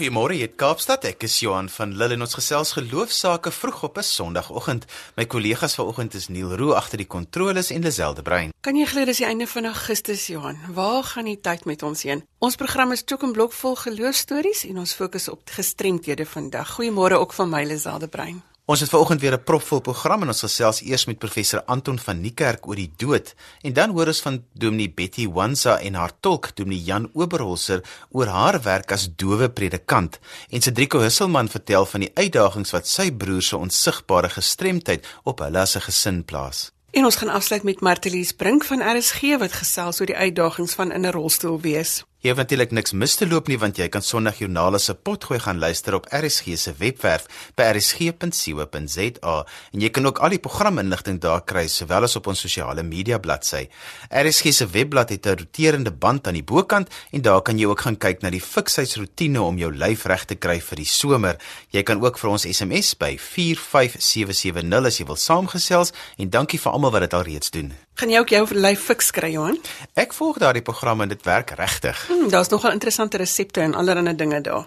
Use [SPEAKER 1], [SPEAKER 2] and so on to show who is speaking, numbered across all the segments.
[SPEAKER 1] Goeiemôre, hier Kaapstad. Ek is Johan van Lille en ons gesels geloofsaake vroeg op 'n Sondagoggend. My kollegas vanoggend is Neil Roo agter die kontroles en Liselde Brein.
[SPEAKER 2] Kan jy glo dis die einde van Augustus, Johan? Waar gaan die tyd met ons heen? Ons program is chock en blok vol geloofstories en ons fokus op gestremdhede vandag. Goeiemôre ook van my Liselde Brein.
[SPEAKER 1] Ons het vanoggend weer 'n propvol program en ons gesels eers met professor Anton van Niekerk oor die dood en dan hoor ons van Dominee Betty Wansa en haar tolk Dominee Jan Oberholzer oor haar werk as dowe predikant en Cedrico Husselman vertel van die uitdagings wat sy broer se onsigbare gestremdheid op hulle as 'n gesin plaas.
[SPEAKER 2] En ons gaan afsluit met Martelies Brink van RSG wat gesels oor die uitdagings van in 'n rolstoel wees.
[SPEAKER 1] Jy hoef natuurlik niks mis te loop nie want jy kan Sondag Joernale se potgooi gaan luister op RSG se webwerf by rsg.co.za en jy kan ook al die programinligting daar kry sowel as op ons sosiale media bladsy. RSG se webblad het 'n roterende band aan die bokant en daar kan jy ook gaan kyk na die fiksheidsroetine om jou lyf reg te kry vir die somer. Jy kan ook vir ons SMS by 45770 as jy wil saamgesels en dankie vir almal wat dit al reeds doen.
[SPEAKER 2] Gaan jy ook jou lyf fiks kry, Johan?
[SPEAKER 1] Ek volg daardie programme en dit werk regtig.
[SPEAKER 2] Hmm, Daar's nogal interessante resepte en allerlei dinge daar.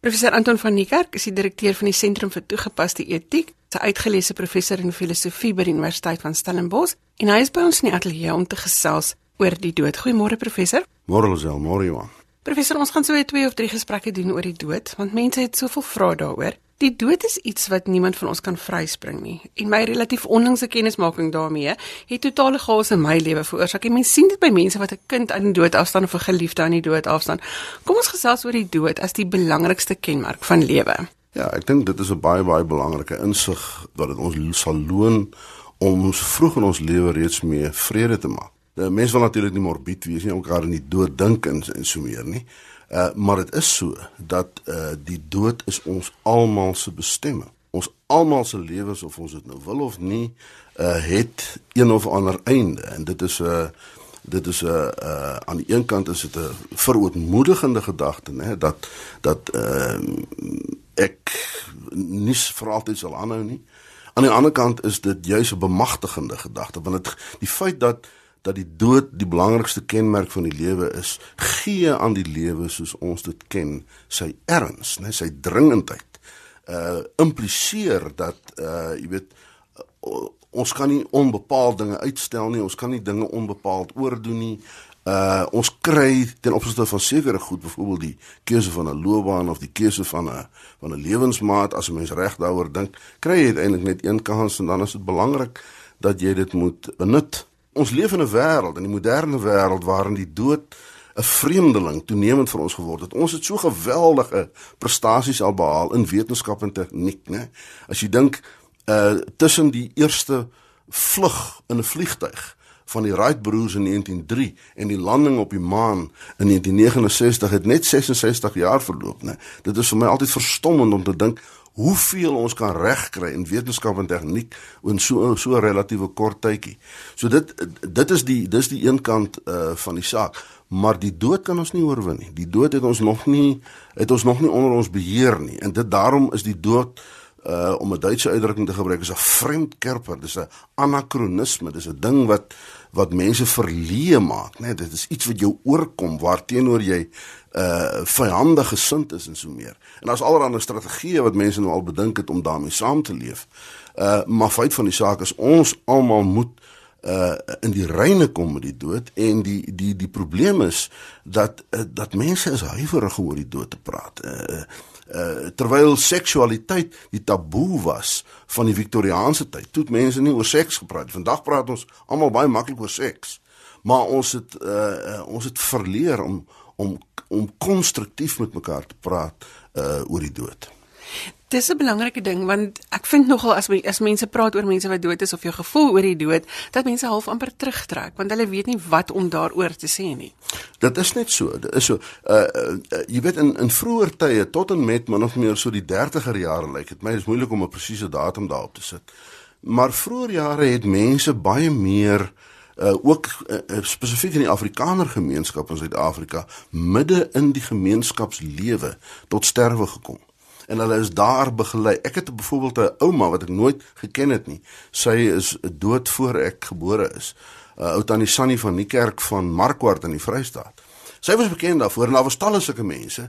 [SPEAKER 2] Professor Anton van Niekerk is die direkteur van die Sentrum vir Toegepaste Etiek, 'n uitgeleese professor in filosofie by die Universiteit van Stellenbosch, en hy is by ons in die ateljee om te gesels oor die dood. Goeiemôre professor.
[SPEAKER 3] Môre Lisel, môre Johan.
[SPEAKER 2] Professor, ons gaan so 'n twee of drie gesprekke doen oor die dood, want mense het soveel vrae daaroor. Die dood is iets wat niemand van ons kan vryspring nie. En my relatief onlangse kennismaking daarmee het totale chaos in my lewe veroorsaak. En mense sien dit by mense wat 'n kind aan die dood afstaan of 'n geliefde aan die dood afstaan. Kom ons gesels oor die dood as die belangrikste kenmerk van lewe.
[SPEAKER 3] Ja, ek dink dit is 'n baie baie belangrike insig wat dit ons sal loon om ons vroeg in ons lewe reeds mee vrede te maak. Die mens wil natuurlik nie morbied wees nie, mekaar in die dood dink en, en so meer nie. Uh maar dit is so dat uh die dood is ons almal se bestemming. Ons almal se lewens of ons dit nou wil of nie, uh het een of ander einde en dit is 'n uh, dit is 'n uh, uh aan die een kant is dit 'n verootmoedigende gedagte nê dat dat uh ek nie vir altyd sal aanhou nie. Aan die ander kant is dit juis 'n bemagtigende gedagte want dit die feit dat dat die dood die belangrikste kenmerk van die lewe is, gee aan die lewe soos ons dit ken, sy erns, né, sy dringendheid. Uh impliseer dat uh jy weet uh, ons kan nie onbepaald dinge uitstel nie, ons kan nie dinge onbepaald oordoen nie. Uh ons kry ten opsigte van sekere goed, byvoorbeeld die keuse van 'n loopbaan of die keuse van 'n van 'n lewensmaat as 'n mens reg daaroor dink, kry jy uiteindelik net een kans en dan is dit belangrik dat jy dit moet benut ons leef in 'n wêreld, in die moderne wêreld waarin die dood 'n vreemdeling toenemend vir ons geword het. Ons het so geweldige prestasies al behaal in wetenskap en tegniek, né? As jy dink uh tussen die eerste vlug in 'n vliegtyg van die Wright broers in 1903 en die landing op die maan in 1969 het net 66 jaar verloop, né? Dit is vir my altyd verstommend om te dink hoeveel ons kan regkry in wetenskap en tegniek in so so 'n relatiewe kort tydjie. So dit dit is die dis die een kant uh van die saak, maar die dood kan ons nie oorwin nie. Die dood het ons nog nie het ons nog nie onder ons beheer nie. En dit daarom is die dood uh om 'n Duitse uitdrukking te gebruik is 'n vreemdkerper, dis 'n anakronisme, dis 'n ding wat wat mense verleë maak, né? Nee, dit is iets wat jou oorkom waarteenoor jy uh vyandig gesind is en so meer. En daar's allerlei strategieë wat mense nou al bedink het om daarmee saam te leef. Uh maar feit van die saak is ons almal moet uh in die reine kom met die dood en die die die probleem is dat uh, dat mense is huiwerig oor die dood te praat. Uh uh terwyl seksualiteit die taboe was van die Victoriaanse tyd. Toe het mense nie oor seks gepraat. Vandag praat ons almal baie maklik oor seks. Maar ons het uh, uh ons het verleer om om om konstruktief met mekaar te praat uh oor die dood.
[SPEAKER 2] Dis 'n belangrike ding want ek vind nogal as as mense praat oor mense wat dood is of jou gevoel oor die dood, dat mense half amper terugtrek want hulle weet nie wat om daaroor te sê nie.
[SPEAKER 3] Dit is net so, dit is so. Uh, uh, uh jy weet in in vroeë tye tot en met min of meer so die 30er jare lyk dit my is moeilik om 'n presiese datum daarop te sit. Maar vroeë jare het mense baie meer uh ook uh, spesifiek in die Afrikaner gemeenskap in Suid-Afrika midde in die gemeenskapslewe tot sterwe gekom. En hulle is daar begelei. Ek het byvoorbeeld 'n ouma wat ek nooit geken het nie. Sy is dood voor ek gebore is. uh, ou tannie Sannie van die kerk van Markwart in die Vrystaat. Sy was bekend daarvoor en daar was talle sulke mense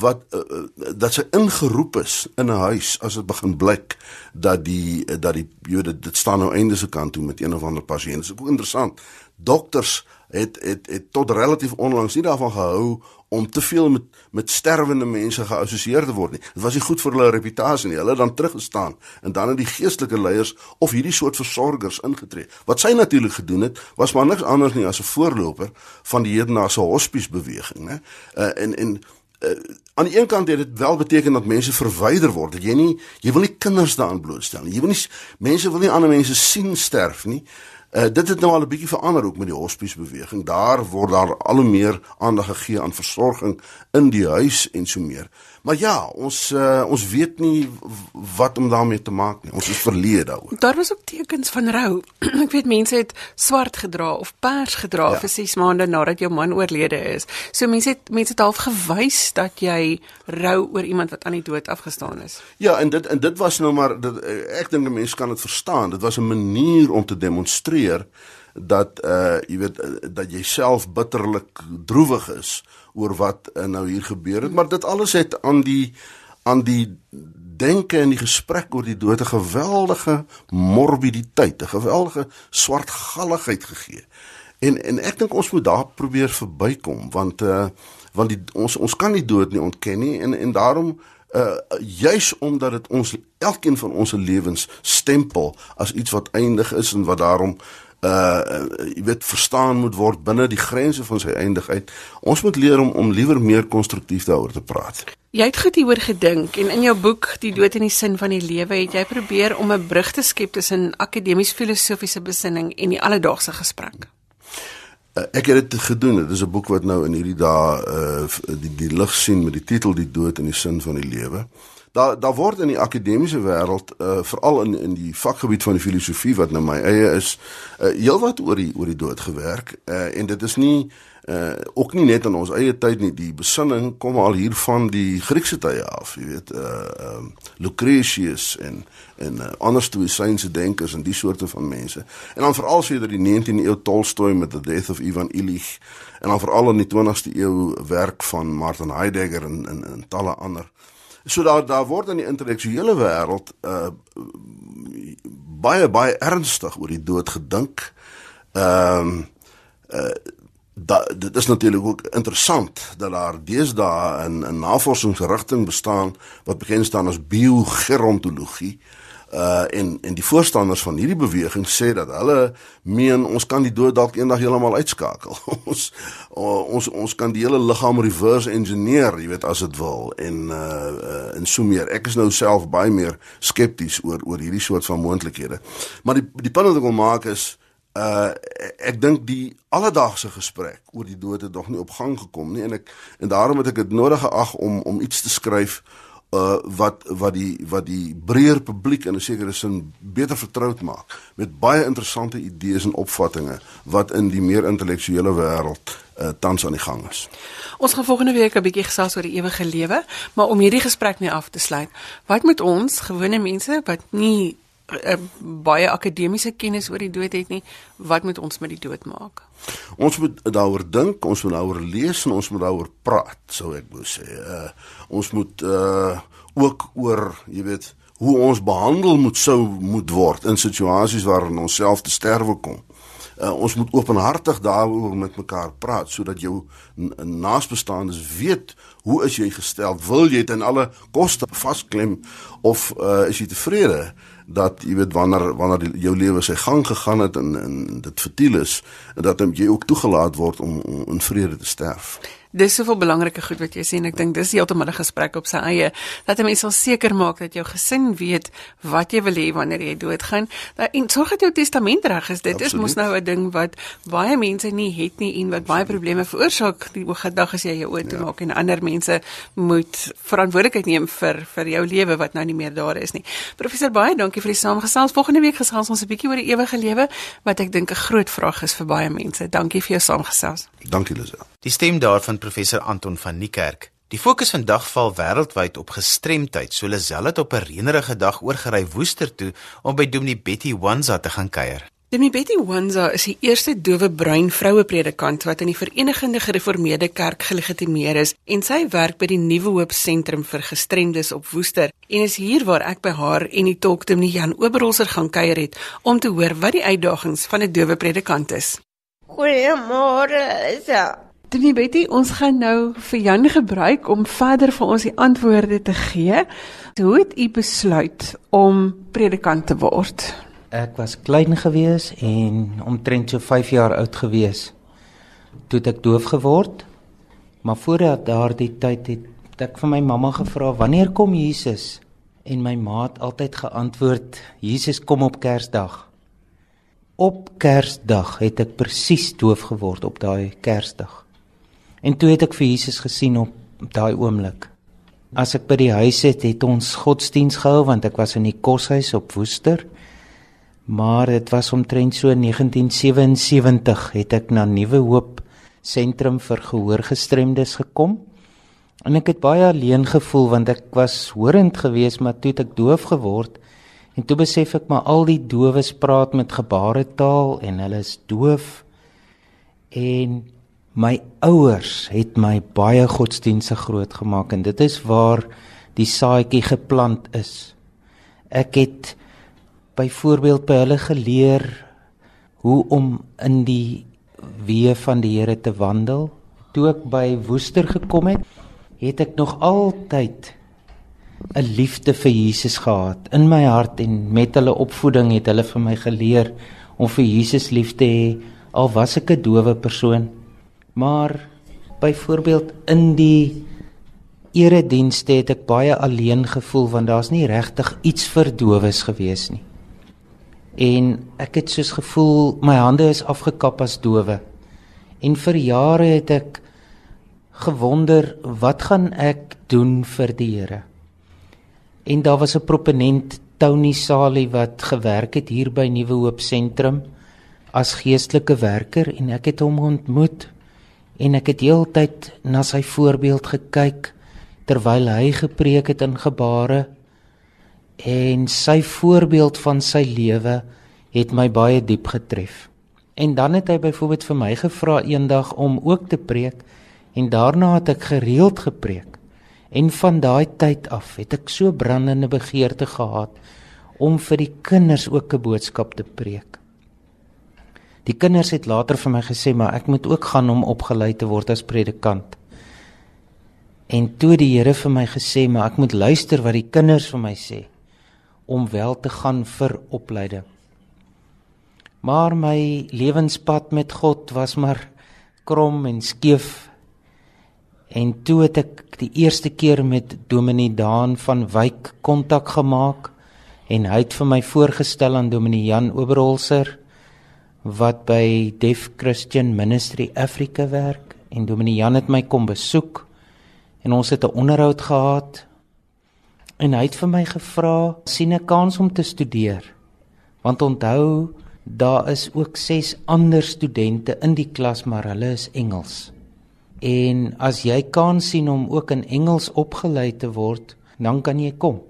[SPEAKER 3] wat uh, dat sy ingeroep is in 'n huis as dit begin blik dat die uh, dat die Jode dit staan nou einde se kant toe met een of ander pasiënt. Dit is ook interessant. Dokters het het het tot relatief onlangs nie daarvan gehou om te veel met met sterwende mense geassosieer te word nie. Dit was nie goed vir hulle reputasie nie. Hulle het dan teruggestaan en dan het die geestelike leiers of hierdie soort versorgers ingetree. Wat sy natuurlik gedoen het, was maar niks anders nie as 'n voorloper van die hedendaagse hospice beweging, né? Uh, en en uh, aan die een kant het dit wel beteken dat mense verwyder word. Jy nie jy wil nie kinders daaraan blootstel nie. Jy wil nie mense wil nie ander mense sien sterf nie. Uh, dit het nou al 'n bietjie verander ook met die hospice beweging. Daar word daar al hoe meer aandag gegee aan versorging in die huis en so meer. Maar ja, ons uh, ons weet nie wat om daarmee te maak nie. Ons is verleë daaroor.
[SPEAKER 2] Daar was ook tekens van rou. Ek weet mense het swart gedra of pers gedra ja. vir 6 maande nadat jou man oorlede is. So mense het mense het half gewys dat jy rou oor iemand wat aan die dood afgestaan is.
[SPEAKER 3] Ja, en dit en dit was nou maar dit, ek dink mense kan dit verstaan. Dit was 'n manier om te demonstreer dat uh jy weet dat jy self bitterlik droewig is oor wat uh, nou hier gebeur het, maar dit alles het aan die aan die denke en die gesprek oor die dood 'n geweldige morbiditeit, 'n geweldige swartgalligheid gegee. En en ek dink ons moet daar probeer verbykom want uh want die ons ons kan die dood nie ontken nie en en daarom uh juis omdat dit ons elkeen van ons lewens stempel as iets wat eindig is en wat daarom uh jy weet verstaan moet word binne die grense van sy eindigheid. Ons moet leer om om liewer meer konstruktief daaroor te praat.
[SPEAKER 2] Jy het goed hieroor gedink en in jou boek Die dood en die sin van die lewe het jy probeer om 'n brug te skep tussen akademies filosofiese besinning en die alledaagse gesprek.
[SPEAKER 3] Uh, ek het dit gedoen. Dit is 'n boek wat nou in hierdie dae uh die die lig sien met die titel Die dood en die sin van die lewe daar daar word in die akademiese wêreld uh, veral in in die vakgebied van die filosofie wat nou my eie is uh, heelwat oor die oor die dood gewerk uh, en dit is nie uh, ook nie net in ons eie tyd nie die besinning kom al hier van die Griekse tye af jy weet uh, um, Lucretius en en uh, ander stoïsynse denkers en die soorte van mense en dan veral sedert die 19de eeu Tolstoy met the death of Ivan Illich en dan veral in die 20ste eeu werk van Martin Heidegger en en, en talle ander So daar daar word in die intellektuele wêreld uh baie baie ernstig oor die dood gedink. Ehm um, uh da, dit is natuurlik ook interessant dat daar deesdae 'n 'n navorsingsrigting bestaan wat bekend staan as biogerontologie. Uh uh en en die voorstanders van hierdie beweging sê dat hulle meen ons kan die dood dalk eendag heeltemal uitskakel. ons ons ons kan die hele liggaam reverse engineer, jy weet as dit wil en uh, uh en so meer. Ek is nou self baie meer skepties oor oor hierdie soort van moontlikhede. Maar die die punt wat ek wil maak is uh ek dink die alledaagse gesprek oor die dood het nog nie op gang gekom nie en ek en daarom het ek dit nodig geag om om iets te skryf uh wat wat die wat die breër publiek in 'n sekere sin beter vertroud maak met baie interessante idees en opvattinge wat in die meer intellektuele wêreld uh tans aan die gang is.
[SPEAKER 2] Ons gaan volgende week 'n bietjie gesels oor die ewige lewe, maar om hierdie gesprek nie af te sluit, wat moet ons gewone mense wat nie uh, baie akademiese kennis oor die dood het nie, wat moet ons met die dood maak?
[SPEAKER 3] Ons moet daaroor dink, ons moet daaroor lees en ons moet daaroor praat, sou ek wou sê. Uh ons moet uh ook oor, jy weet, hoe ons behandel moet sou moet word in situasies waarin ons self te sterwe kom. Uh, ons moet openhartig daaroor met mekaar praat sodat jou naasbestaandes weet hoe is jy gestel wil jy dit in alle koste vasklem of uh, is jy tevrede dat jy weet wanneer wanneer die, jou lewe sy gang gegaan het en, en dit vertiel is dat jy ook toegelaat word om, om in vrede te sterf
[SPEAKER 2] dis soveel belangrike goed wat jy sê en ek dink dis heeltemal 'n gesprek op sy eie. Dat 'n mens sal seker maak dat jou gesin weet wat jy wil hê wanneer jy doodgaan. En sorg dat jou testament reg is. Dit Absoluut. is mos nou 'n ding wat baie mense nie het nie en wat baie probleme veroorsaak die dag as jy jou oë toe ja. maak en ander mense moet verantwoordelikheid neem vir vir jou lewe wat nou nie meer daar is nie. Professor baie dankie vir die saamgesels. Volgende week gesels ons 'n bietjie oor die ewige lewe wat ek dink 'n groot vraag is vir baie mense. Dankie vir jou saamgesels.
[SPEAKER 3] Dankie Lisel
[SPEAKER 1] Die stem daarvan professor Anton van Niekerk. Die fokus vandag val wêreldwyd op gestremdheid. So Lazelle het op 'n reënerige dag oorgery Woester toe om by Dominee Betty Wanza te gaan kuier.
[SPEAKER 2] Demi Betty Wanza is die eerste dowe bruin vroue predikant wat in die Verenigde Gereformeerde Kerk gelegitimeer is en sy werk by die Nuwe Hoop Sentrum vir Gestremdes op Woester en is hier waar ek by haar en die tolkdom Jan Oberholzer gaan kuier het om te hoor wat die uitdagings van 'n dowe predikant is.
[SPEAKER 4] Goeiemôre, Lisa.
[SPEAKER 2] Demi Betty, ons gaan nou vir Jan gebruik om verder vir ons die antwoorde te gee. Hoe het u besluit om predikant te word?
[SPEAKER 5] Ek was klein gewees en omtrent so 5 jaar oud gewees toe ek doof geword. Maar voor daardie tyd het ek vir my mamma gevra wanneer kom Jesus? En my ma het altyd geantwoord Jesus kom op Kersdag. Op Kersdag het ek presies doof geword op daai Kersdag. En toe het ek vir Jesus gesien op daai oomblik. As ek by die huis het, het ons godsdiens gehou want ek was in die koshuis op Woester. Maar dit was omtrent so 1977 het ek na Nuwe Hoop Sentrum vir Gehoorgestremdes gekom. En ek het baie alleen gevoel want ek was horend geweest maar toe het ek doof geword en toe besef ek maar al die dowes praat met gebaretaal en hulle is doof. En my ouers het my baie godsdienstig groot gemaak en dit is waar die saadjie geplant is. Ek het byvoorbeeld by hulle geleer hoe om in die weë van die Here te wandel. Toe ek by Woester gekom het, het ek nog altyd 'n liefde vir Jesus gehad in my hart en met hulle opvoeding het hulle vir my geleer om vir Jesus lief te hê al was ek 'n dowe persoon. Maar byvoorbeeld in die eredienste het ek baie alleen gevoel want daar's nie regtig iets vir dowes gewees nie en ek het soos gevoel my hande is afgekap as dowe. En vir jare het ek gewonder wat gaan ek doen vir die Here? En daar was 'n proponent Tony Sali wat gewerk het hier by Nuwe Hoop Sentrum as geestelike werker en ek het hom ontmoet en ek het heeltyd na sy voorbeeld gekyk terwyl hy gepreek het in gebare en sy voorbeeld van sy lewe het my baie diep getref. En dan het hy byvoorbeeld vir my gevra eendag om ook te preek en daarna het ek gereeld gepreek. En van daai tyd af het ek so brandende begeerte gehad om vir die kinders ook 'n boodskap te preek. Die kinders het later vir my gesê maar ek moet ook gaan om opgelei te word as predikant. En toe die Here vir my gesê maar ek moet luister wat die kinders vir my sê om wel te gaan vir opleiding. Maar my lewenspad met God was maar krom en skeef. En toe het ek die eerste keer met Dominee Daan van Wyk kontak gemaak en hy het vir my voorgestel aan Dominee Jan Oberholzer wat by Deaf Christian Ministry Africa werk en Dominee Jan het my kom besoek en ons het 'n onderhoud gehad En hy het vir my gevra, sien 'n kans om te studeer. Want onthou, daar is ook 6 ander studente in die klas, maar hulle is Engels. En as jy kan sien om ook in Engels opgelei te word, dan kan jy kom.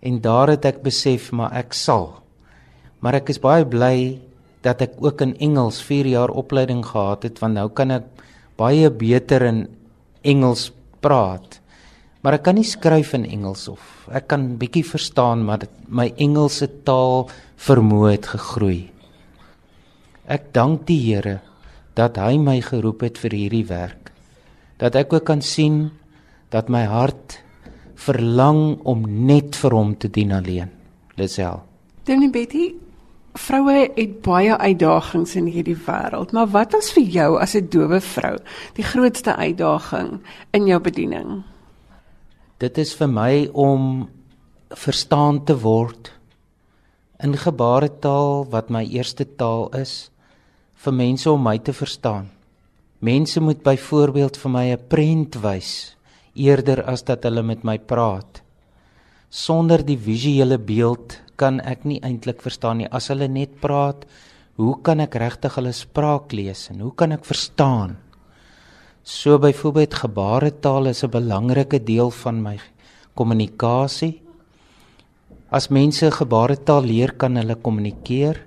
[SPEAKER 5] En daar het ek besef, maar ek sal. Maar ek is baie bly dat ek ook in Engels 4 jaar opleiding gehad het, want nou kan ek baie beter in Engels praat. Maar ek kan nie skryf in Engels of ek kan bietjie verstaan, maar dit, my Engelse taal vermoë het gegroei. Ek dank die Here dat hy my geroep het vir hierdie werk. Dat ek ook kan sien dat my hart verlang om net vir hom te dien alleen. Lisel.
[SPEAKER 2] Danny Betty, vroue het baie uitdagings in hierdie wêreld, maar wat was vir jou as 'n dowe vrou die grootste uitdaging in jou bediening?
[SPEAKER 5] Dit is vir my om verstaan te word in gebaretaal wat my eerste taal is vir mense om my te verstaan. Mense moet byvoorbeeld vir my 'n prent wys eerder as dat hulle met my praat. Sonder die visuele beeld kan ek nie eintlik verstaan nie. As hulle net praat, hoe kan ek regtig hulle spraak lees en hoe kan ek verstaan? So byvoorbeeld gebaretaal is 'n belangrike deel van my kommunikasie. As mense gebaretaal leer, kan hulle kommunikeer.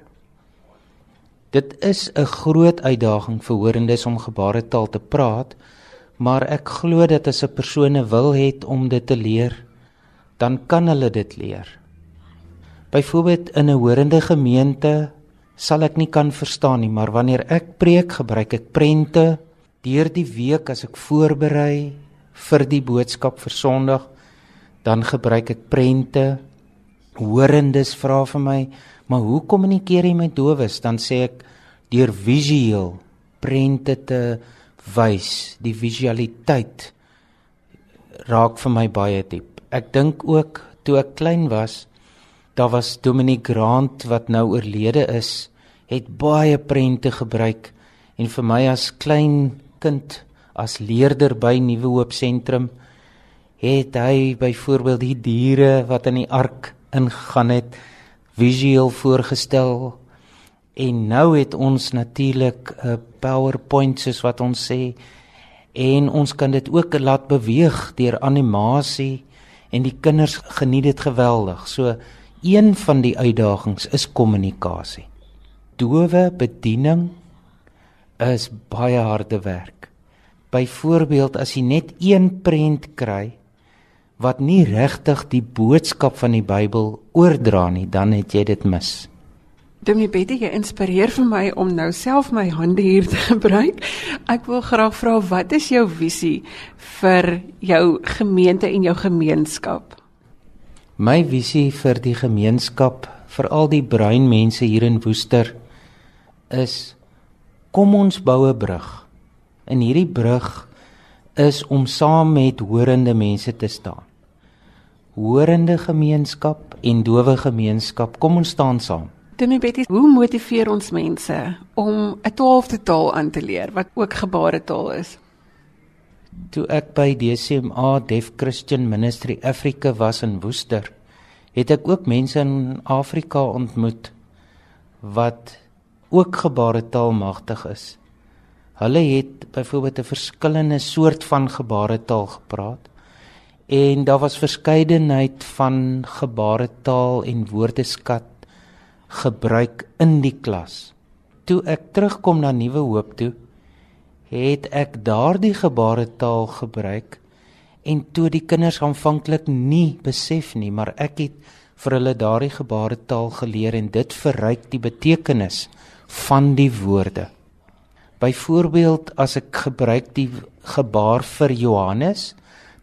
[SPEAKER 5] Dit is 'n groot uitdaging vir hoorendes om gebaretaal te praat, maar ek glo dat as 'n persoon wil het om dit te leer, dan kan hulle dit leer. Byvoorbeeld in 'n hoorende gemeente sal ek nie kan verstaan nie, maar wanneer ek preek, gebruik ek prente deur die week as ek voorberei vir die boodskap vir Sondag, dan gebruik ek prente. Hoorendes vra vir my, "Maar hoe kommunikeer jy met dowes?" Dan sê ek deur visueel prente te wys, die visualiteit raak vir my baie diep. Ek dink ook toe ek klein was, daar was Dominic Grant wat nou oorlede is, het baie prente gebruik en vir my as klein kind as leerder by Nuwe Hoop Sentrum het hy byvoorbeeld die diere wat in die ark ingegaan het visueel voorgestel en nou het ons natuurlik 'n uh, PowerPoint soos wat ons sê en ons kan dit ook laat beweeg deur animasie en die kinders geniet dit geweldig. So een van die uitdagings is kommunikasie. Dowe bediening is baie harde werk. Byvoorbeeld as jy net een prent kry wat nie regtig die boodskap van die Bybel oordra nie, dan het jy dit mis.
[SPEAKER 2] Dominee Betty, jy inspireer vir my om nou self my hande hier te gebruik. Ek wil graag vra wat is jou visie vir jou gemeente en jou gemeenskap?
[SPEAKER 5] My visie vir die gemeenskap, vir al die bruin mense hier in Woester is kom ons bou 'n brug in hierdie brug is om saam met horende mense te staan. Horende gemeenskap en dowe gemeenskap, kom ons staan saam.
[SPEAKER 2] Demi Betty, hoe motiveer ons mense om 'n 12de taal aan te leer wat ook gebaretaal is?
[SPEAKER 5] Toe ek by DCMA Deaf Christian Ministry Afrika was in Woester, het ek ook mense in Afrika ontmoet wat ook gebaretaal magtig is. Hulle het byvoorbeeld 'n verskillende soort van gebaretaal gepraat en daar was verskeidenheid van gebaretaal en woordeskat gebruik in die klas. Toe ek terugkom na Nuwe Hoop toe, het ek daardie gebaretaal gebruik en toe die kinders aanvanklik nie besef nie, maar ek het vir hulle daardie gebaretaal geleer en dit verryk die betekenis van die woorde. Byvoorbeeld as ek gebruik die gebaar vir Johannes,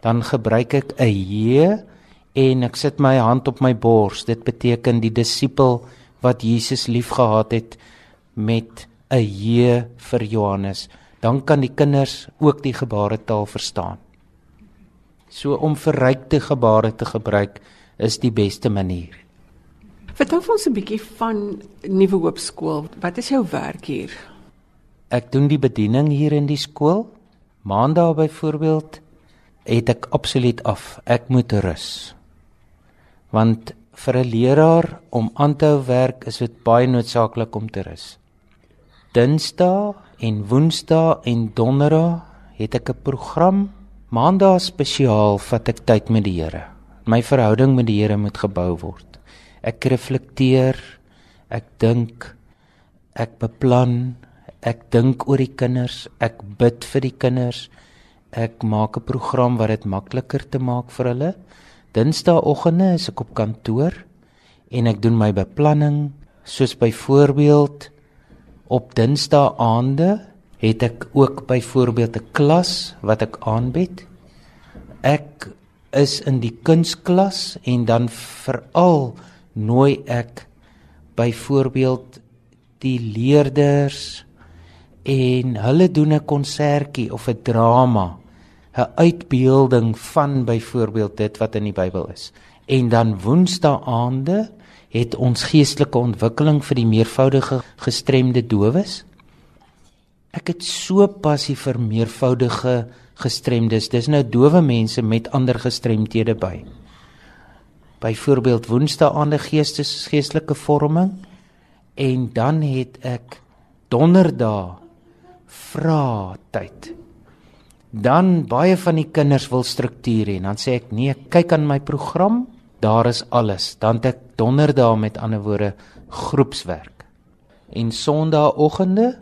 [SPEAKER 5] dan gebruik ek 'n J en ek sit my hand op my bors. Dit beteken die disipel wat Jesus liefgehad het met 'n J vir Johannes. Dan kan die kinders ook die gebaretaal verstaan. So om verrykte gebare te gebruik is die beste manier.
[SPEAKER 2] Vertel ons 'n bietjie van Nuwe Hoop Skool. Wat is jou werk hier?
[SPEAKER 5] Ek doen die bediening hier in die skool. Maandag byvoorbeeld het ek absoluut af. Ek moet rus. Want vir 'n leraar om aan te hou werk is dit baie noodsaaklik om te rus. Dinsdae en Woensdae en Donderdae het ek 'n program. Maandag spesiaal vat ek tyd met die Here. My verhouding met die Here moet gebou word. Ek reflekteer, ek dink, ek beplan, Ek dink oor die kinders, ek bid vir die kinders. Ek maak 'n program wat dit makliker te maak vir hulle. Dinsdaeoggende is ek op kantoor en ek doen my beplanning, soos byvoorbeeld op Dinsdaeaande het ek ook byvoorbeeld 'n klas wat ek aanbied. Ek is in die kunsklas en dan veral nooi ek byvoorbeeld die leerders en hulle doen 'n konsertjie of 'n drama, 'n uitbeelding van byvoorbeeld dit wat in die Bybel is. En dan woensdaande het ons geestelike ontwikkeling vir die meervoudige gestremde dowes. Ek het so passie vir meervoudige gestremdes. Dis nou dowe mense met ander gestremthede by. Byvoorbeeld woensdaande geestes geestelike vorming en dan het ek donderdae vra tyd. Dan baie van die kinders wil struktuur hê en dan sê ek nee, kyk aan my program, daar is alles. Dan het ek donderdae met ander woorde groepswerk. En Sondagoggende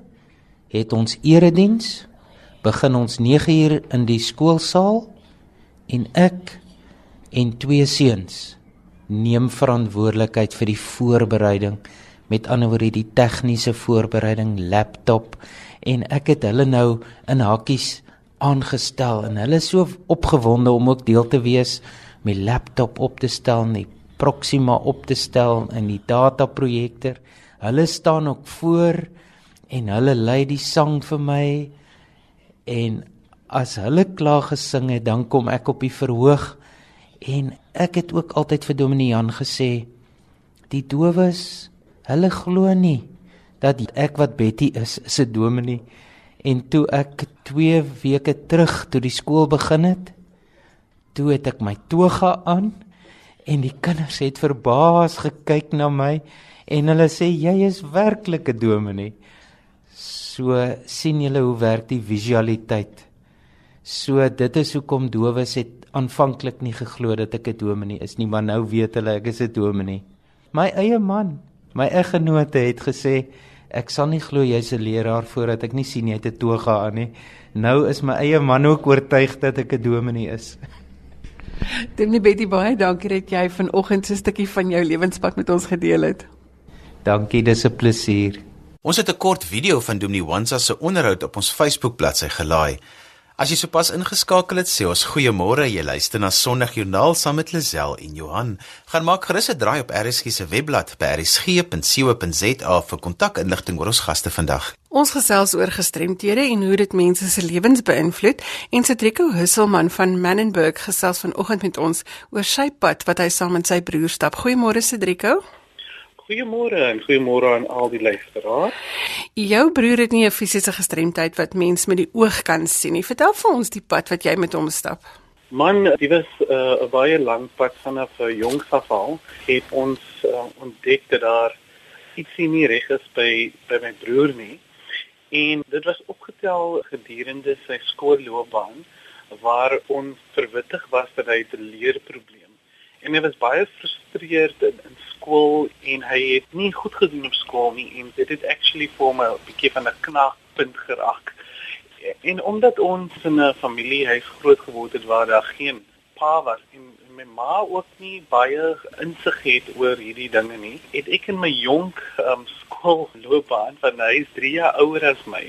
[SPEAKER 5] het ons erediens. Begin ons 9uur in die skoolsaal en ek en twee seuns neem verantwoordelikheid vir die voorbereiding met ander woorde die tegniese voorbereiding laptop en ek het hulle nou in hakkies aangestel en hulle is so opgewonde om ook deel te wees met laptop op te stel en die Proxima op te stel in die dataprojektor. Hulle staan ook voor en hulle lei die sang vir my. En as hulle klaar gesing het, dan kom ek op die verhoog. En ek het ook altyd vir Dominee Jan gesê die dowes, hulle glo nie dat ek wat Betty is, is 'n dominee. En toe ek 2 weke terug toe die skool begin het, toe het ek my toga aan en die kinders het verbaas gekyk na my en hulle sê jy is werklik 'n dominee. So sien julle hoe werk die visualiteit. So dit is hoekom dowes het aanvanklik nie geglo dat ek 'n dominee is nie, maar nou weet hulle ek is 'n dominee. My eie man, my eggenote het gesê ek sal nie glo jy's 'n leraar voordat ek nie sien jy het 'n toga aan nie. Nou is my eie man ook oortuig dat ek 'n dominee is.
[SPEAKER 2] Dominee Betty baie dankie dat jy vanoggend so 'n stukkie van jou lewenspad met ons gedeel het.
[SPEAKER 5] Dankie, dis 'n plesier.
[SPEAKER 1] Ons het 'n kort video van Dominee Wansa se onderhoud op ons Facebook bladsy gelaai. As jy sopas ingeskakel het, sê ons goeiemôre. Jy luister na Sondagjoernaal saam met Lisel en Johan. Gaan maak gerus 'n draai op RSG se webblad by rsg.co.za vir kontakinligting oor ons gaste vandag.
[SPEAKER 2] Ons gesels oor gestremthede en hoe dit mense se lewens beïnvloed en Cedrico Husselman van Mannenberg gesels vanoggend met ons oor sy pad wat hy saam met sy broer stap. Goeiemôre Cedrico.
[SPEAKER 6] Goeiemôre en goeiemôre aan al die luisteraars.
[SPEAKER 2] Jou broer het nie 'n fisiese gestremdheid wat mens met die oog kan sien nie. Vertel vir ons die pad wat jy met hom stap.
[SPEAKER 6] Man, dit was uh, 'n uh, baie lang pad vanaf 'n uh, jong afval. Het ons uh, ontdek dat daar iets nie reg is by by my broer nie. En dit was opgetel gedurende sy skoolloopbaan waar ons verwittig was dat hy 'n leerprobleem. En hy was baie gefrustreerd in, in skool en hy het nie goed gedoen op skool nie en dit het actually vir my 'n bietjie van 'n knakpunt geraak. En omdat ons in 'n familiehuis groot geword het waar daar geen pa was en my ma ook nie baie insig het oor hierdie dinge nie, het ek in my jonk um, skoolloopbaan van hy is 3 jaar ouer as my,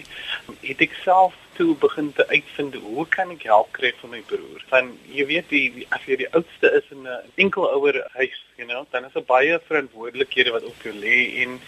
[SPEAKER 6] het ek self toe begin te uitvind hoe kan ek help kry vir my broer? Van jy weet die as jy die oudste is in 'n enkel ouer huis, you know, dan is daar baie verantwoordelikhede wat op jou lê en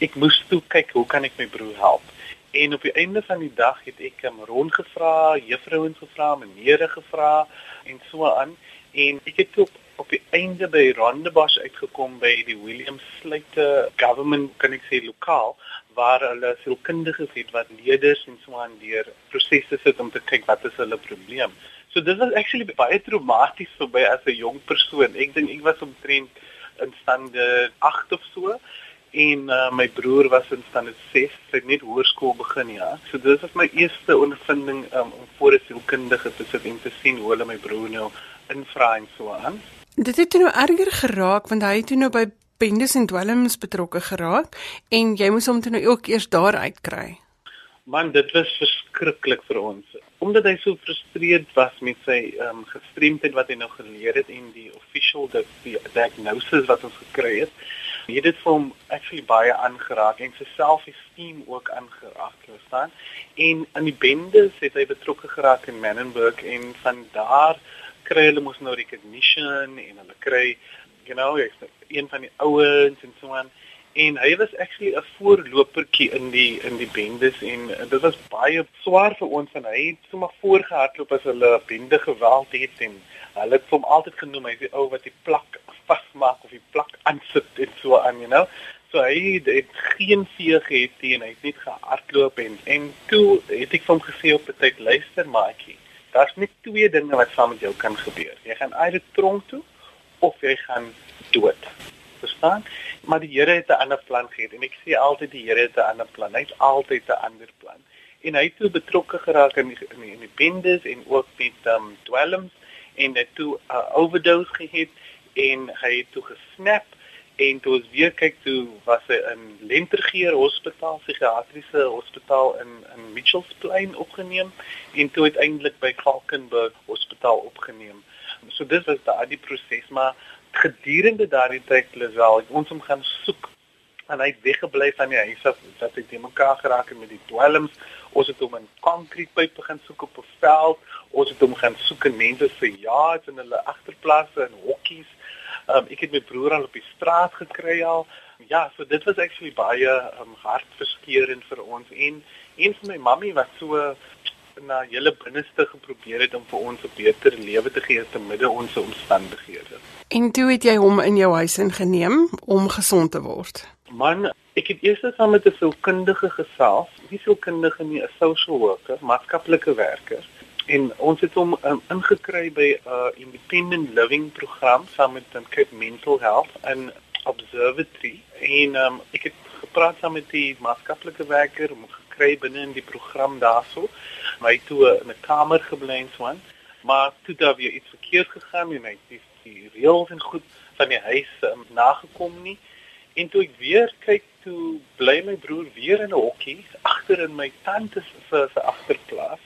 [SPEAKER 6] ek moes toe kyk hoe kan ek my broer help? En op die einde van die dag het ek hom rondgevra, juffrouens gevra, menere gevra en so aan en ek het op op die einde by Rondebosch uitgekom by die William Sluiter Government kan ek sê lokaal waar hulle sielkundiges het wat leerders en so aan deur prosesse sit om te kyk wat is hulle probleem. So dit was actually baie traumaties vir my as 'n jong persoon. Ek dink ek was omtrent in stande 8 of so en uh, my broer was in stande 6, hy het net hoërskool begin ja. So dit was my eerste ondervinding um, om voor 'n sielkundige te sit en te sien hoe hulle my broer nou invra en so aan.
[SPEAKER 2] Dit het nou erger geraak want hy het nou by bendes en dwelms betrokke geraak en jy moes hom toe nou ook eers daar uitkry.
[SPEAKER 6] Man, dit was verskriklik vir ons. Omdat hy so gefrustreerd was met sy ehm um, gestremdheid wat hy nou geleer het en die official die, die diagnosis wat ons gekry het, het dit vir hom actually baie aangeraak en sy self-esteem ook aangeraak, verstaan? En aan die bendes het hy betrokke geraak in Mannenberg en van daar kry hulle mos nou recognition en hulle kry you know hy's een van die ouens en so aan. En hy was actually 'n voorlopertjie in die in die bendes en dit was baie swaar vir ons en hy het sommer voorgehardloop as hulle bende geweld het en hulle het hom altyd genoem hy die ou wat die plak vasmaak of die plak aansit en so aan you know. So hy het, het geen vee gehad teen hy het net gehardloop en en toe het ek vir hom gesê op 'n tyd luister maatjie Daar's net twee dinge wat saam met jou kan gebeur. Jy gaan uit die tronk toe of jy gaan dood. Verstaan? Maar die Here het 'n ander plan gehad en ek sê altyd die Here het 'n ander plan. Hy's altyd 'n ander plan. En hy het toe betrokke geraak in die, in die, in die bendes en ook met um dwelms en het toe 'n uh, overdose gehad en hy het toe gesnap En toe ons weer kyk toe was hy in Lentergeer Hospitaal, psigiatriese hospitaal in in Mitchells Plain opgeneem en toe uiteindelik by Falkenberg Hospitaal opgeneem. So dis was daardie proses, maar gedurende daardie tyd Lisel, ons hom gaan soek en hy het weggebly van die huis af dat hy te mekaar geraak het met die dwelms. Ons het hom in konkreetpype begin soek op 'n veld. Ons het hom gaan soek in mense se yaards en hulle agterplase en hokkies. Um, ek het my broer al op die straat gekry al. Ja, so dit was actually baie um, hartverskeurende vir ons en een van my mammie wat so na hele binneste geprobeer het om vir ons 'n beter lewe te gee te midde ons omstandighede.
[SPEAKER 2] En toe het jy hom in jou huis ingeneem om gesond te word.
[SPEAKER 6] Man, ek het eers saam met 'n sielkundige gesels, nie sielkundige nie, 'n social worker, maatskaplike werker. En ons het hom um, ingekry by 'n uh, independent living program saam met um, Cape Mental Health en Observatory. En um, ek het gepraat saam met die maatskaplike werker om gekry binne in die program daarso. My toe in 'n kamer gebly en so aan. Maar toe daar weer iets verkeerd gegaan en hy het die, die reëls en goed van die huis um, nagekom nie. En toe ek weer kyk, toe bly my broer weer in 'n hokkie agter in my tante se se agterplaas.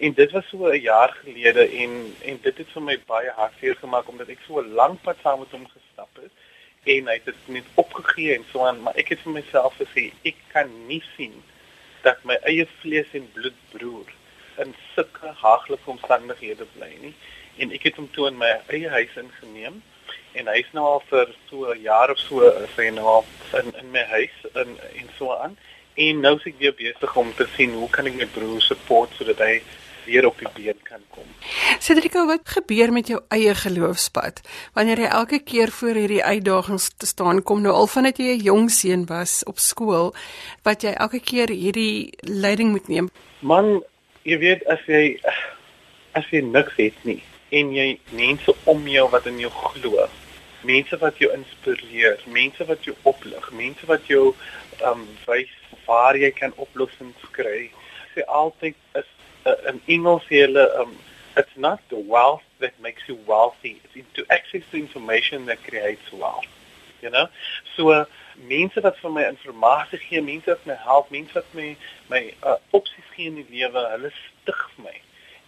[SPEAKER 6] En dit was so 'n jaar gelede en en dit het vir my baie hartseer gemaak omdat ek so 'n lang pad saam met hom gestap het en hy het net opgegee en so aan, maar ek het vir myself gesê ek kan nie sien dat my eie vlees en bloed broer in sulke haaglike omstandighede bly nie. En ek het hom toe in my eie huis ingeneem en hy's nou al vir so 'n jaar of so is hy nou al in in my huis in en so aan en nou is ek weer besig om te sien hoe kan ek my broer support sodat hy weer op die been kan kom.
[SPEAKER 2] Cedrico, wat gebeur met jou eie geloofspad wanneer jy elke keer voor hierdie uitdagings te staan kom nou al vandat jy 'n jong seun was op skool wat jy elke keer hierdie leiding moet neem?
[SPEAKER 6] Man, jy weet as jy as jy niks het nie en jy mense om jou wat in jou glo mense wat jou inspireer, mense wat jou oplig, mense wat jou um wys waar jy kan oplossings kry. Sê altyd is uh, in Engels hulle um it's not the wealth that makes you wealthy, it's into access to information that creates wealth. You know? So uh, mense wat vir my inligting gee, mense wat my help, mense wat my my uh, opsies gee in die lewe, hulle stig my.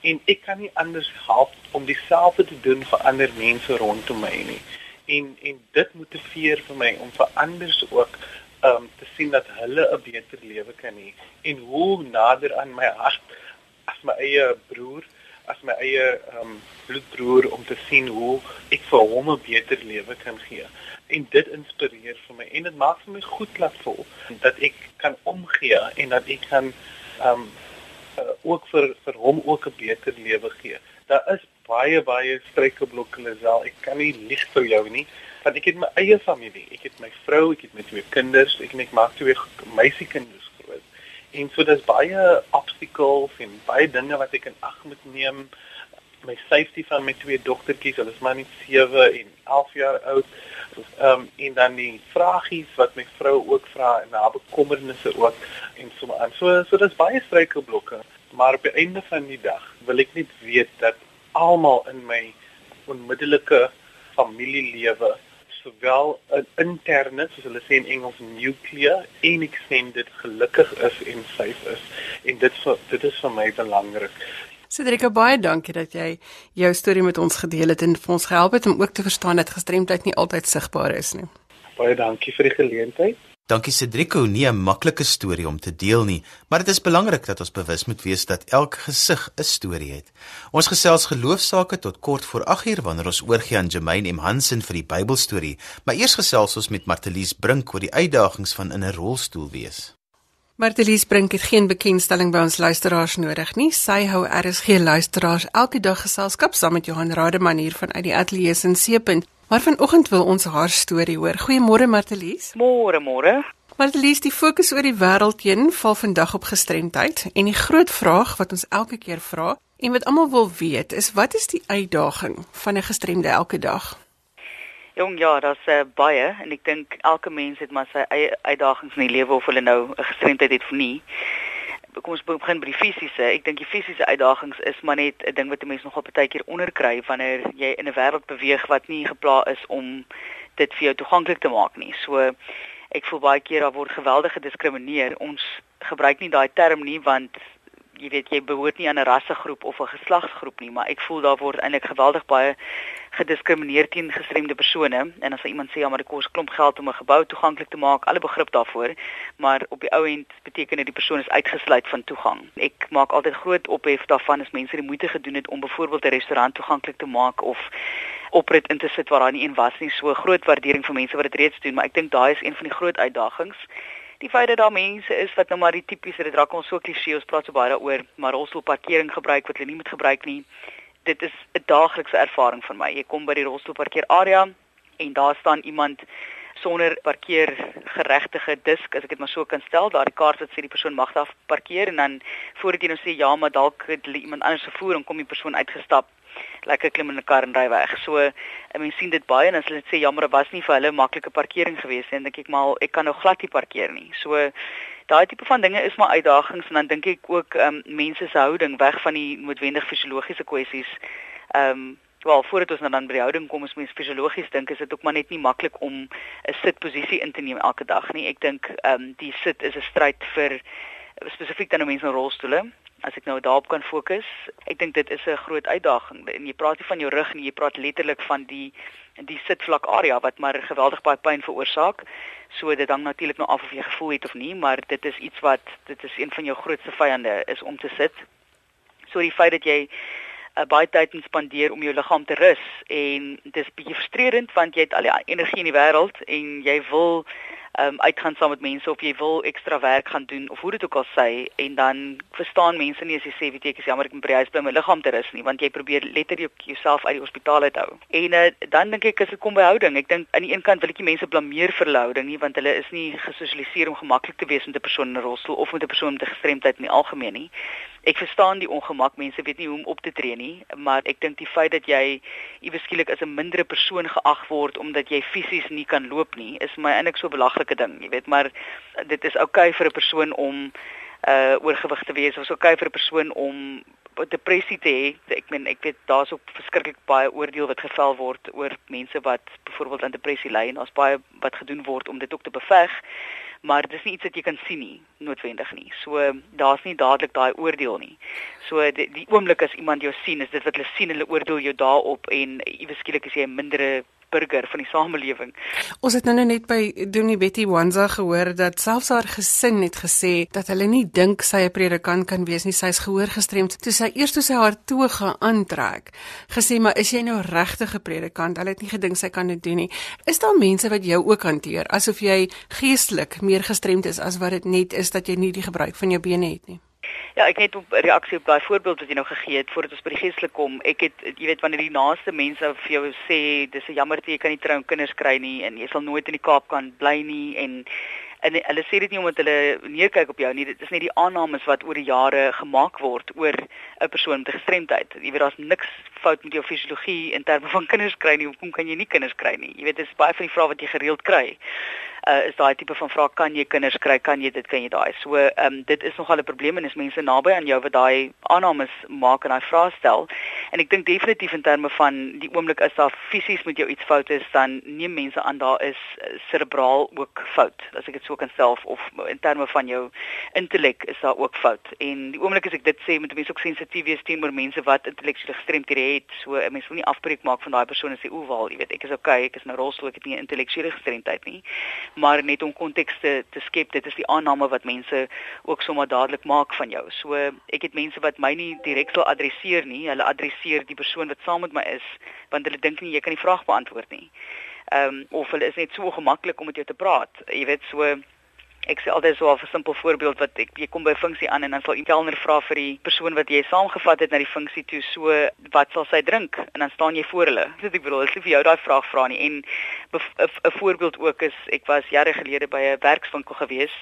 [SPEAKER 6] En ek kan nie anders help om dieselfde te doen vir ander mense rondom my nie en en dit motiveer vir my om vir ander ook um te sien dat hulle 'n beter lewe kan hê en hoe nader aan my hart my eie broer as my eie um bloedbroer om te sien hoe ek vir hom 'n beter lewe kan gee en dit inspireer vir my en dit maak vir my goed laat voel dat ek kan omgee en dat ek kan um uh, ook vir vir hom ook 'n beter lewe gee daar is baie baie struikelblokke Lisel. Ek kan nie lieg vir jou nie, want ek het my eie familie. Ek het my vrou, ek het my twee kinders, ek en ek maak twee meisiekinders. En so dis baie obstacles en baie dinge wat ek in ag moet neem. My safety van my twee dogtertjies, hulle is maar net 7 en 11 jaar oud. Ehm um, en dan die vragies wat my vrou ook vra en haar bekommernisse ook en so aan. So so dis baie struikelblokke, maar op die einde van die dag wil ek net weet dat almal in my onmiddellike familielewe sowel 'n interne soos hulle sê in Engels nuclear en extended gelukkig is en safe is en dit dit is vir my belangrik.
[SPEAKER 2] Cedric, baie dankie dat jy jou storie met ons gedeel het en vir ons gehelp het om ook te verstaan dat gestremdheid nie altyd sigbaar is nie.
[SPEAKER 6] Baie dankie vir die geleentheid.
[SPEAKER 1] Dankie Cedrico, nie 'n maklike storie om te deel nie, maar dit is belangrik dat ons bewus moet wees dat elke gesig 'n storie het. Ons gesels geloofsaake tot kort voor 8uur wanneer ons oorgie aan Jermaine M Hansen vir die Bybelstorie, maar eers gesels ons met Martelies Brink oor die uitdagings van in 'n rolstoel wees.
[SPEAKER 2] Martelies Brink het geen bekendstelling by ons luisteraars nodig nie. Sy hou RSG luisteraars elke dag geselskap saam met Johan Rademan hier van uit die ateljee in Seepunt. Maar vanoggend wil ons haar storie hoor. Goeiemôre Martelies.
[SPEAKER 7] Môre, môre.
[SPEAKER 2] Martelies, die fokus oor die wêreld heen val vandag op gestremdheid en die groot vraag wat ons elke keer vra en wat almal wil weet is wat is die uitdaging van 'n gestremde elke dag?
[SPEAKER 7] Jong ja, daar's uh, baie en ek dink elke mens het maar sy eie uitdagings in die lewe of hulle nou 'n gestremdheid het of nie kom ons begin by die fisiese. Ek dink die fisiese uitdagings is maar net 'n ding wat 'n mens nogal baie keer onderkry wanneer jy in 'n wêreld beweeg wat nie geplaas is om dit vir jou toeganklik te maak nie. So ek voel baie keer daar word geweldig gediskrimineer. Ons gebruik nie daai term nie want jy weet jy behoort nie aan 'n rassegroep of 'n geslagsgroep nie, maar ek voel daar word eintlik geweldig baie gediskrimineer teen gestremde persone en as iemand sê ja maar dit kos klomp geld om 'n gebou toeganklik te maak, alle begrip daarvoor, maar op die ou end beteken dit die persoon is uitgesluit van toegang. Ek maak altyd groot ophef daarvan as mense die moeite gedoen het om byvoorbeeld 'n restaurant toeganklik te maak of oprit in te sit waar daar nie een was nie. So groot waardering vir mense wat dit reeds doen, maar ek dink daai is een van die groot uitdagings die feit dat daar mense is wat nou maar die tipiese dit raak ons so klisjé ons praat so baie daaroor maar rolstoelparkering gebruik wat hulle nie moet gebruik nie. Dit is 'n daaglikse ervaring vir my. Jy kom by die rolstoelparkeer area en daar staan iemand sonder parkeer geregtige disk as ek dit maar so kan stel daar die kaart wat sê die persoon mag daar parkeer en dan voordat jy nou sê ja maar dalk het iemand anders gevoer en kom die persoon uitgestap lekker klim in 'n kar en ry weg. So, ek meen sien dit baie en as hulle sê jammer, was nie vir hulle maklike parkering gewees nie, dink ek maar ek kan nou glad nie parkeer nie. So daai tipe van dinge is maar uitdagings en dan dink ek ook ehm um, mense se houding weg van die noodwendig fisiologiese kwessies. Ehm um, Wel, voordat ons nou dan by die houding kom, as mens fisiologies dink, is dit ook maar net nie maklik om 'n sitposisie in te neem elke dag nie. Ek dink ehm um, die sit is 'n stryd vir spesifiek dan mense in rolstoele as ek nou daarop kan fokus. Ek dink dit is 'n groot uitdaging. En jy praat nie van jou rug nie, jy praat letterlik van die die sitvlak area wat maar geweldig baie pyn veroorsaak. So dit hang natuurlik nou af of jy gevoel het of nie, maar dit is iets wat dit is een van jou grootste vyande is om te sit. So die feit dat jy uh, baie tyd spandeer om jou liggaam te rus en dis bietjie frustrerend want jy het al die energie in die wêreld en jy wil um, uitgaan saam met mense of jy wil ekstra werk gaan doen of hoe dit ook al sê en dan verstaan mense nie as jy sê weet jy ek is jammer ek moet by die huis bly my liggaam te rus nie want jy probeer letterlik jouself uit die hospitaal uit hou. En uh, dan dink ek as dit kom by houding, ek dink aan die een kant wil ek nie mense blameer vir hulle houding nie want hulle is nie gesosialiseer om gemaklik te wees met 'n persoon in 'n rolstoel of met 'n persoon met 'n gestremdheid in die algemeen nie. Ek verstaan die ongemak, mense weet nie hoe om op te tree nie, maar ek dink die feit dat jy iewes skielik as 'n mindere persoon geag word omdat jy fisies nie kan loop nie, is my eintlik so 'n belaglike ding, jy weet, maar dit is oukei okay vir 'n persoon om uh oorgewig te wees. Of so oukei okay vir 'n persoon om depressie te hê. Ek meen ek weet daar's ook verskriklik baie oordeel wat gevel word oor mense wat byvoorbeeld aan depressie ly en daar's baie wat gedoen word om dit ook te beveg maar dis nie iets wat jy kan sien nie noodwendig nie. So daar's nie dadelik daai oordeel nie. So die, die oomblik as iemand jou sien, is dit wat hulle sien, hulle oordeel jou daarop en iewes skielik is jy 'n mindere burger van die samelewing.
[SPEAKER 2] Ons het nou net by Donie Betty Wanza gehoor dat selfs haar gesin het gesê dat hulle nie dink sy 'n predikant kan wees nie. Sy's gehoor gestremd. Toe sy eers toe sy haar toga aantrek, gesê maar is jy nou regtig 'n predikant? Hulle het nie gedink sy kan dit doen nie. Is daar mense wat jou ook hanteer asof jy geestelik meer gestremd is as wat dit net is dat jy nie die gebruik van jou bene het nie?
[SPEAKER 7] Ja, ek het 'n reaksie op daai voorbeeld wat jy nou gegee het voordat ons by die geestelik kom. Ek het jy weet wanneer die naaste mense vir jou sê dis 'n jammer dat jy kan nie trou en kinders kry nie en jy sal nooit in die Kaap kan bly nie en en hulle sê dit nie omdat hulle neerkyk op jou nie. Dit is net die aannames wat oor die jare gemaak word oor 'n persoon met gestremdheid. Jy weet daar's niks fout met jou fisiologie in terme van kinders kry nie. Hoekom kan jy nie kinders kry nie? Jy weet dis baie van die vrae wat jy gereeld kry uh, is daai tipe van vraag kan jy kinders kry kan jy dit kan jy daai. So ehm um, dit is nogal 'n probleem en is mense naby aan jou wat daai aannames maak en daai vrae stel. En ek dink definitief in terme van die oomblik as daar fisies met jou iets fout is dan neem mense aan daar is serebraal eh, ook fout. As ek dit so kan stel of in terme van jou intellek is daar ook fout. En die oomblik as ek dit sê moet mense ook sensitief wees teenoor mense wat intellektuele gestremdhede het. So 'n mens wil nie afbreek maak van daai persoon en sê o, wel jy weet ek is okay ek is nou rolstoel ek het nie intellektuele gestremdheid nie maar net om konteks te, te skep dit is die aanname wat mense ook sommer dadelik maak van jou. So ek het mense wat my nie direk sal adresseer nie, hulle adresseer die persoon wat saam met my is want hulle dink nie jy kan die vraag beantwoord nie. Ehm um, of hulle is net so gemaklik om met jou te praat. Jy weet so Ek sê altyd so 'n simpel voorbeeld wat ek jy kom by funksie aan en dan sal 'n kelner vra vir die persoon wat jy saamgevat het na die funksie toe so wat sal sy drink en dan staan jy voor hulle. Dis ek bedoel, as jy vir jou daai vraag vra nie en 'n voorbeeld ook is ek was jare gelede by 'n werkswinkel gewees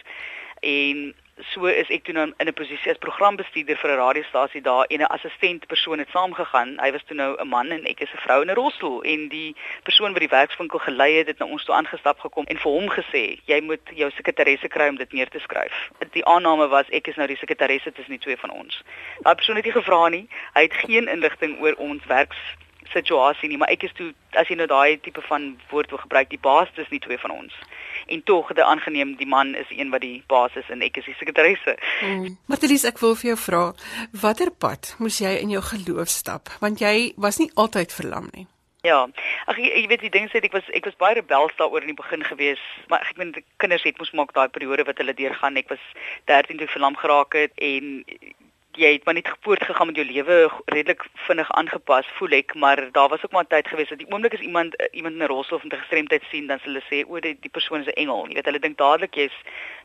[SPEAKER 7] en so is ek toe nou in 'n posisie as programbestuurder vir 'n radiostasie daar en 'n assistent persoon het saamgegaan. Hy was toe nou 'n man en ek is 'n vrou in 'n rolstoel en die persoon wat die werkswinkel gelei het, het na ons toe aangestap gekom en vir hom gesê, "Jy moet jou sekretaresse kry om dit neer te skryf." Die aanname was ek is nou die sekretaresse tussen die twee van ons. Daai persoon het nie gevra nie. Hy het geen inligting oor ons werks situasie nie, maar ek is toe as jy nou daai tipe van woord wil gebruik, die baas is nie twee van ons. En tog dit aangeneem die man is een wat die baas is en ek is die sekretaresse.
[SPEAKER 2] Hmm. Martelies, ek wil vir jou vra, watter pad moes jy in jou geloof stap? Want jy was nie altyd verlam nie.
[SPEAKER 7] Ja. Ag jy, jy weet die ding sê ek was ek was baie rebels daaroor in die begin gewees, maar ek meen die kinders het mos maak daai periode wat hulle deurgaan. Ek was 13 toe verlam geraak het en jy het maar net voortgegaan met jou lewe redelik vinnig aangepas voel ek maar daar was ook maar tyd gewees dat die oomblik as iemand eh, iemand in 'n rolstoel of 'n gestremdheid sien dan hulle sê o die, die persoon is 'n engel. Jy weet hulle dink dadelik jy's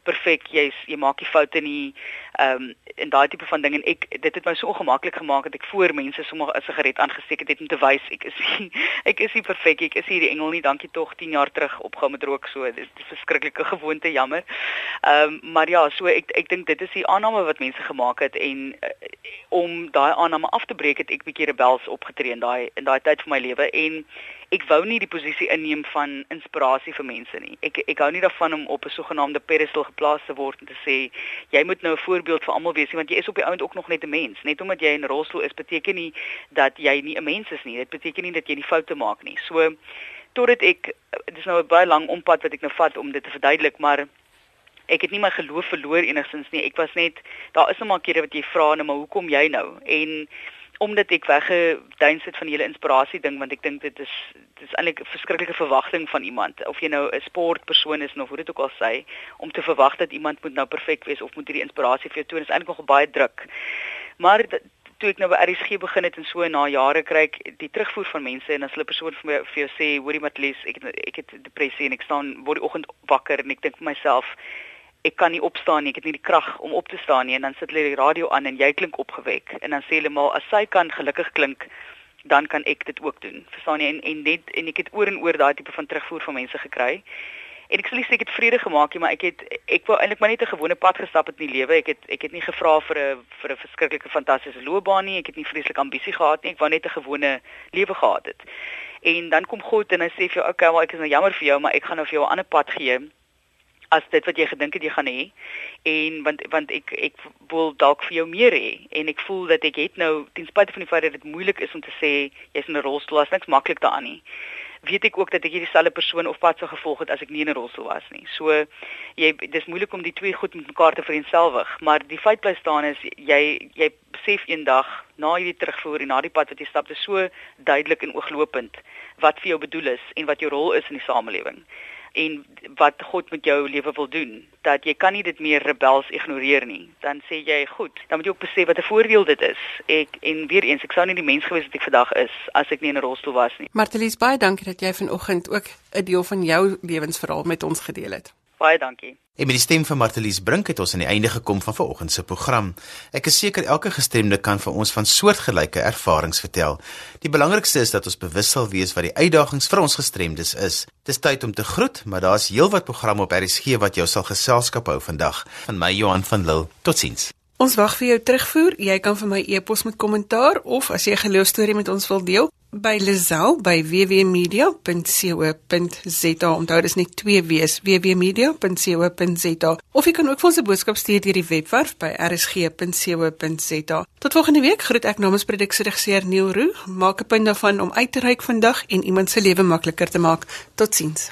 [SPEAKER 7] perfek jy's jy maak nie foute nie ehm um, en daai tipe van ding. En ek dit het my so ongemaklik gemaak dat ek voor mense sommer 'n sigaret aangesteek het om te wys ek is nie, ek is nie perfek ek is hier die engel nie dankie tog 10 jaar terug opgehou met rook. So dit is 'n verskriklike gewoonte jammer. Ehm um, maar ja so ek ek dink dit is die aanname wat mense gemaak het en om daai aanname af te breek het ek bietjie rebels opgetree in daai in daai tyd van my lewe en ek wou nie die posisie inneem van inspirasie vir mense nie. Ek ek hou nie daarvan om op 'n sogenaamde pedestal geplaas te word en te sê jy moet nou 'n voorbeeld vir almal wees want jy is op die ount ook nog net 'n mens. Net omdat jy in 'n rolstoel is beteken nie dat jy nie 'n mens is nie. Dit beteken nie dat jy nie foute maak nie. So totdat ek dis nou 'n baie lang ompad wat ek nou vat om dit te verduidelik, maar ek het nie my geloof verloor enigstens nie. Ek was net daar is nog maar kere wat jy vra nou maar hoekom jy nou? En omdat ek weggeduins het van hele inspirasie ding want ek dink dit is dit is eintlik 'n verskriklike verwagting van iemand of jy nou 'n sportpersoon is of hoe dit ook al sê om te verwag dat iemand moet nou perfek wees of moet hierdie inspirasie vir jou toon is eintlik nog baie druk. Maar toe ek nou by RSG begin het en so na jare kry ek die terugvoer van mense en as hulle persoon vir my vir jou sê hoorie Matlies ek het ek het depressie en ek staan word die oggend wakker en ek dink vir myself ek kan nie opstaan nie, ek het nie die krag om op te staan nie en dan sit hulle die radio aan en jy klink opgewek en dan sê hulle maar as sy kan gelukkig klink dan kan ek dit ook doen. Verstaan jy en en net en ek het oor en oor daai tipe van terugvoer van mense gekry. En ek sê ek het vrede gemaak, maar ek het ek wou eintlik maar net 'n gewone pad gestap het in die lewe. Ek het ek het nie gevra vir 'n vir 'n verskriklike fantastiese loopbaan nie. Ek het nie vreeslik ambisie gehad nie. Ek wou net 'n gewone lewe gehad het. En dan kom God en hy sê vir jou, "Oké, okay, maar ek is nou jammer vir jou, maar ek gaan nou vir jou 'n ander pad gee." As dit wat jy gedink het jy gaan hê en want want ek ek wil dalk vir jou meer hê en ek voel dat ek het nou ten spyte van die feit dat dit moeilik is om te sê jy's in 'n rolstoel as niks maklik daaraan nie weet ek ook dat ek hierdie selfde persoon of pad sou gevolg het as ek nie in 'n rolstoel was nie. So jy dis moeilik om die twee goed met mekaar te vereenselwig maar die feit bly staan is jy jy besef eendag na hierdie terugvoer en na die pad wat jy stap dis so duidelik en ooglopend wat vir jou bedoel is en wat jou rol is in die samelewing en wat God met jou lewe wil doen dat jy kan nie dit meer rebels ignoreer nie. Dan sê jy goed dan moet jy ook besef wat 'n voordeel dit is. Ek en weer eens ek sou nie die mens gewees wat ek vandag is as ek nie in 'n rolstoel was nie.
[SPEAKER 2] Martelies baie dankie dat jy vanoggend ook 'n deel van jou lewensverhaal met ons gedeel het.
[SPEAKER 7] Baie dankie.
[SPEAKER 1] En met die stem van Martelies Brink het ons aan die einde gekom van vanoggend se program. Ek is seker elke gestremde kan vir ons van soortgelyke ervarings vertel. Die belangrikste is dat ons bewus sal wees wat die uitdagings vir ons gestremdes is. Dis tyd om te groet, maar daar's heelwat programme op RSG wat jou sal geselskap hou vandag. Van my Johan van Lille. Totsiens.
[SPEAKER 2] Ons wag vir jou terugvoer. Jy kan vir my e-pos met kommentaar of as jy 'n geloostorie met ons wil deel, by Lazel by www.media.co.za. Onthou dis net 2 W's, www.media.co.za. Of jy kan ook vir ons 'n boodskap stuur deur die webwerf by rsg.co.za. Tot volgende week groet ek namens produksieregisseur Neil Roo. Maak 'n punt daarvan om uit te reik vandag en iemand se lewe makliker te maak. Totsiens.